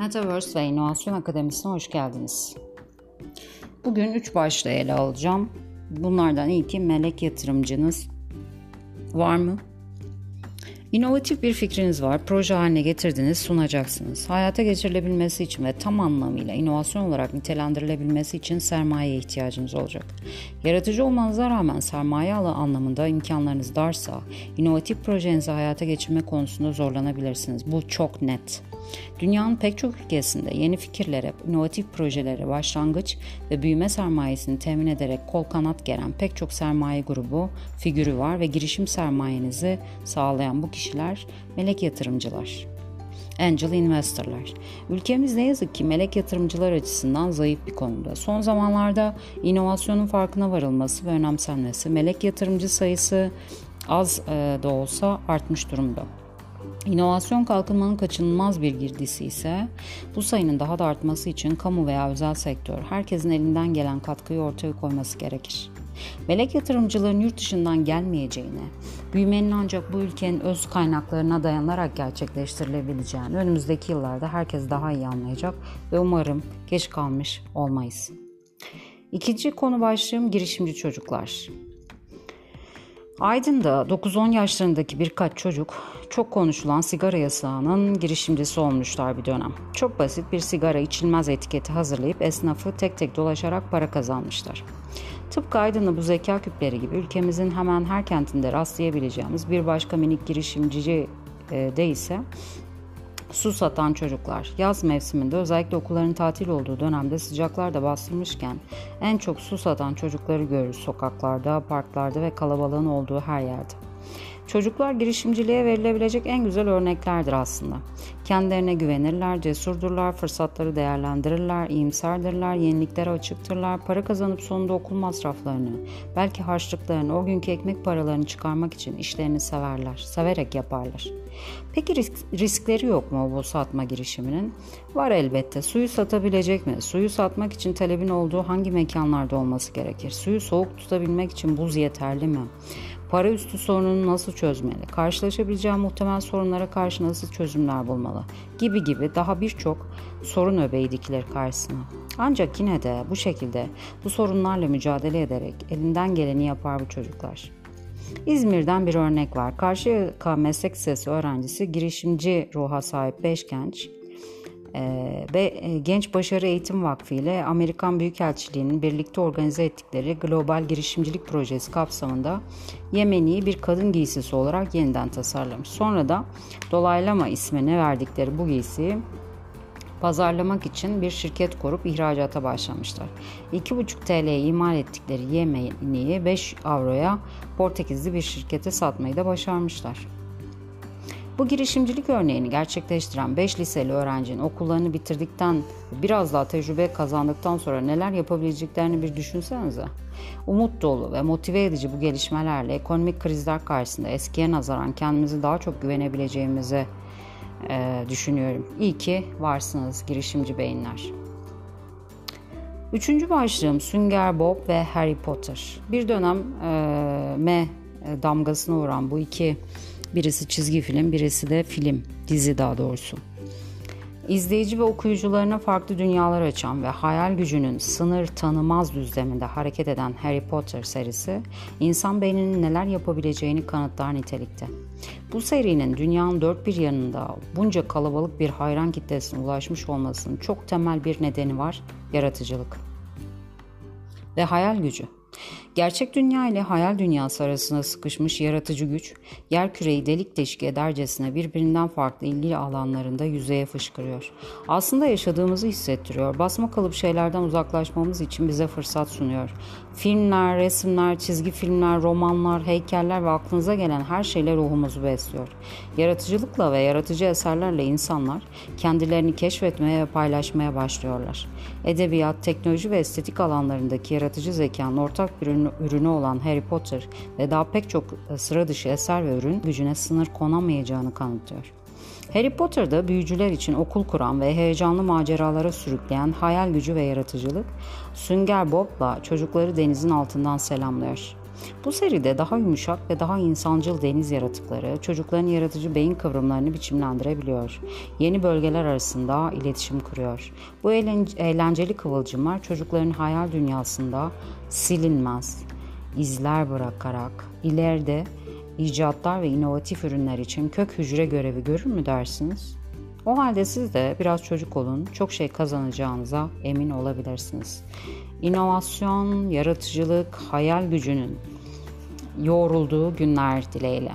Metaverse ve İnovasyon Akademisi'ne hoş geldiniz. Bugün 3 başlığı ele alacağım. Bunlardan ilki melek yatırımcınız var mı? İnovatif bir fikriniz var, proje haline getirdiniz, sunacaksınız. Hayata geçirilebilmesi için ve tam anlamıyla inovasyon olarak nitelendirilebilmesi için sermayeye ihtiyacınız olacak. Yaratıcı olmanıza rağmen sermaye alı anlamında imkanlarınız darsa, inovatif projenizi hayata geçirme konusunda zorlanabilirsiniz. Bu çok net. Dünyanın pek çok ülkesinde yeni fikirlere, inovatif projelere başlangıç ve büyüme sermayesini temin ederek kol kanat gelen pek çok sermaye grubu, figürü var ve girişim sermayenizi sağlayan bu kişiler melek yatırımcılar. Angel Investorlar. Ülkemiz ne yazık ki melek yatırımcılar açısından zayıf bir konuda. Son zamanlarda inovasyonun farkına varılması ve önemsenmesi, melek yatırımcı sayısı az da olsa artmış durumda. İnovasyon kalkınmanın kaçınılmaz bir girdisi ise bu sayının daha da artması için kamu veya özel sektör herkesin elinden gelen katkıyı ortaya koyması gerekir. Melek yatırımcıların yurt dışından gelmeyeceğini, büyümenin ancak bu ülkenin öz kaynaklarına dayanarak gerçekleştirilebileceğini önümüzdeki yıllarda herkes daha iyi anlayacak ve umarım geç kalmış olmayız. İkinci konu başlığım girişimci çocuklar. Aydın'da 9-10 yaşlarındaki birkaç çocuk çok konuşulan sigara yasağının girişimcisi olmuşlar bir dönem. Çok basit bir sigara içilmez etiketi hazırlayıp esnafı tek tek dolaşarak para kazanmışlar. Tıpkı Aydın'da bu zeka küpleri gibi ülkemizin hemen her kentinde rastlayabileceğimiz bir başka minik girişimci e, de ise Su satan çocuklar. Yaz mevsiminde özellikle okulların tatil olduğu dönemde sıcaklar da bastırmışken en çok su satan çocukları görürüz sokaklarda, parklarda ve kalabalığın olduğu her yerde. Çocuklar girişimciliğe verilebilecek en güzel örneklerdir aslında. Kendilerine güvenirler, cesurdurlar, fırsatları değerlendirirler, iyimserdirler, yeniliklere açıktırlar, para kazanıp sonunda okul masraflarını, belki harçlıklarını, o günkü ekmek paralarını çıkarmak için işlerini severler, severek yaparlar. Peki risk, riskleri yok mu bu satma girişiminin? Var elbette. Suyu satabilecek mi? Suyu satmak için talebin olduğu hangi mekanlarda olması gerekir? Suyu soğuk tutabilmek için buz yeterli mi? Para üstü sorununu nasıl çözmeli? Karşılaşabileceği muhtemel sorunlara karşı nasıl çözümler bulmalı? Gibi gibi daha birçok sorun öbeği dikilir karşısına. Ancak yine de bu şekilde bu sorunlarla mücadele ederek elinden geleni yapar bu çocuklar. İzmir'den bir örnek var. Karşıyaka Meslek Lisesi öğrencisi girişimci ruha sahip 5 genç ee, ve e, Genç Başarı Eğitim Vakfı ile Amerikan Büyükelçiliği'nin birlikte organize ettikleri Global Girişimcilik Projesi kapsamında Yemeni'yi bir kadın giysisi olarak yeniden tasarlamış. Sonra da Dolaylama ismini verdikleri bu giysiyi pazarlamak için bir şirket kurup ihracata başlamışlar. 2,5 TL'ye imal ettikleri Yemeni'yi 5 avroya Portekizli bir şirkete satmayı da başarmışlar. Bu girişimcilik örneğini gerçekleştiren 5 liseli öğrencinin okullarını bitirdikten, biraz daha tecrübe kazandıktan sonra neler yapabileceklerini bir düşünsenize. Umut dolu ve motive edici bu gelişmelerle ekonomik krizler karşısında eskiye nazaran kendimizi daha çok güvenebileceğimizi e, düşünüyorum. İyi ki varsınız girişimci beyinler. Üçüncü başlığım Sünger Bob ve Harry Potter. Bir dönem e, me damgasına vuran bu iki Birisi çizgi film, birisi de film, dizi daha doğrusu. İzleyici ve okuyucularına farklı dünyalar açan ve hayal gücünün sınır tanımaz düzleminde hareket eden Harry Potter serisi, insan beyninin neler yapabileceğini kanıtlar nitelikte. Bu serinin dünyanın dört bir yanında bunca kalabalık bir hayran kitlesine ulaşmış olmasının çok temel bir nedeni var, yaratıcılık ve hayal gücü. Gerçek dünya ile hayal dünyası arasında sıkışmış yaratıcı güç, yer küreyi delik deşik edercesine birbirinden farklı ilgili alanlarında yüzeye fışkırıyor. Aslında yaşadığımızı hissettiriyor. Basma kalıp şeylerden uzaklaşmamız için bize fırsat sunuyor. Filmler, resimler, çizgi filmler, romanlar, heykeller ve aklınıza gelen her şeyle ruhumuzu besliyor. Yaratıcılıkla ve yaratıcı eserlerle insanlar kendilerini keşfetmeye ve paylaşmaya başlıyorlar. Edebiyat, teknoloji ve estetik alanlarındaki yaratıcı zekanın ortak bir ürünü olan Harry Potter ve daha pek çok sıra dışı eser ve ürün gücüne sınır konamayacağını kanıtlıyor. Harry Potter'da büyücüler için okul kuran ve heyecanlı maceralara sürükleyen hayal gücü ve yaratıcılık, Sünger Bob'la çocukları denizin altından selamlıyor. Bu seride daha yumuşak ve daha insancıl deniz yaratıkları çocukların yaratıcı beyin kıvrımlarını biçimlendirebiliyor. Yeni bölgeler arasında iletişim kuruyor. Bu eğlenceli kıvılcımlar çocukların hayal dünyasında silinmez izler bırakarak ileride icatlar ve inovatif ürünler için kök hücre görevi görür mü dersiniz? O halde siz de biraz çocuk olun, çok şey kazanacağınıza emin olabilirsiniz. İnovasyon, yaratıcılık, hayal gücünün yoğrulduğu günler dileğiyle.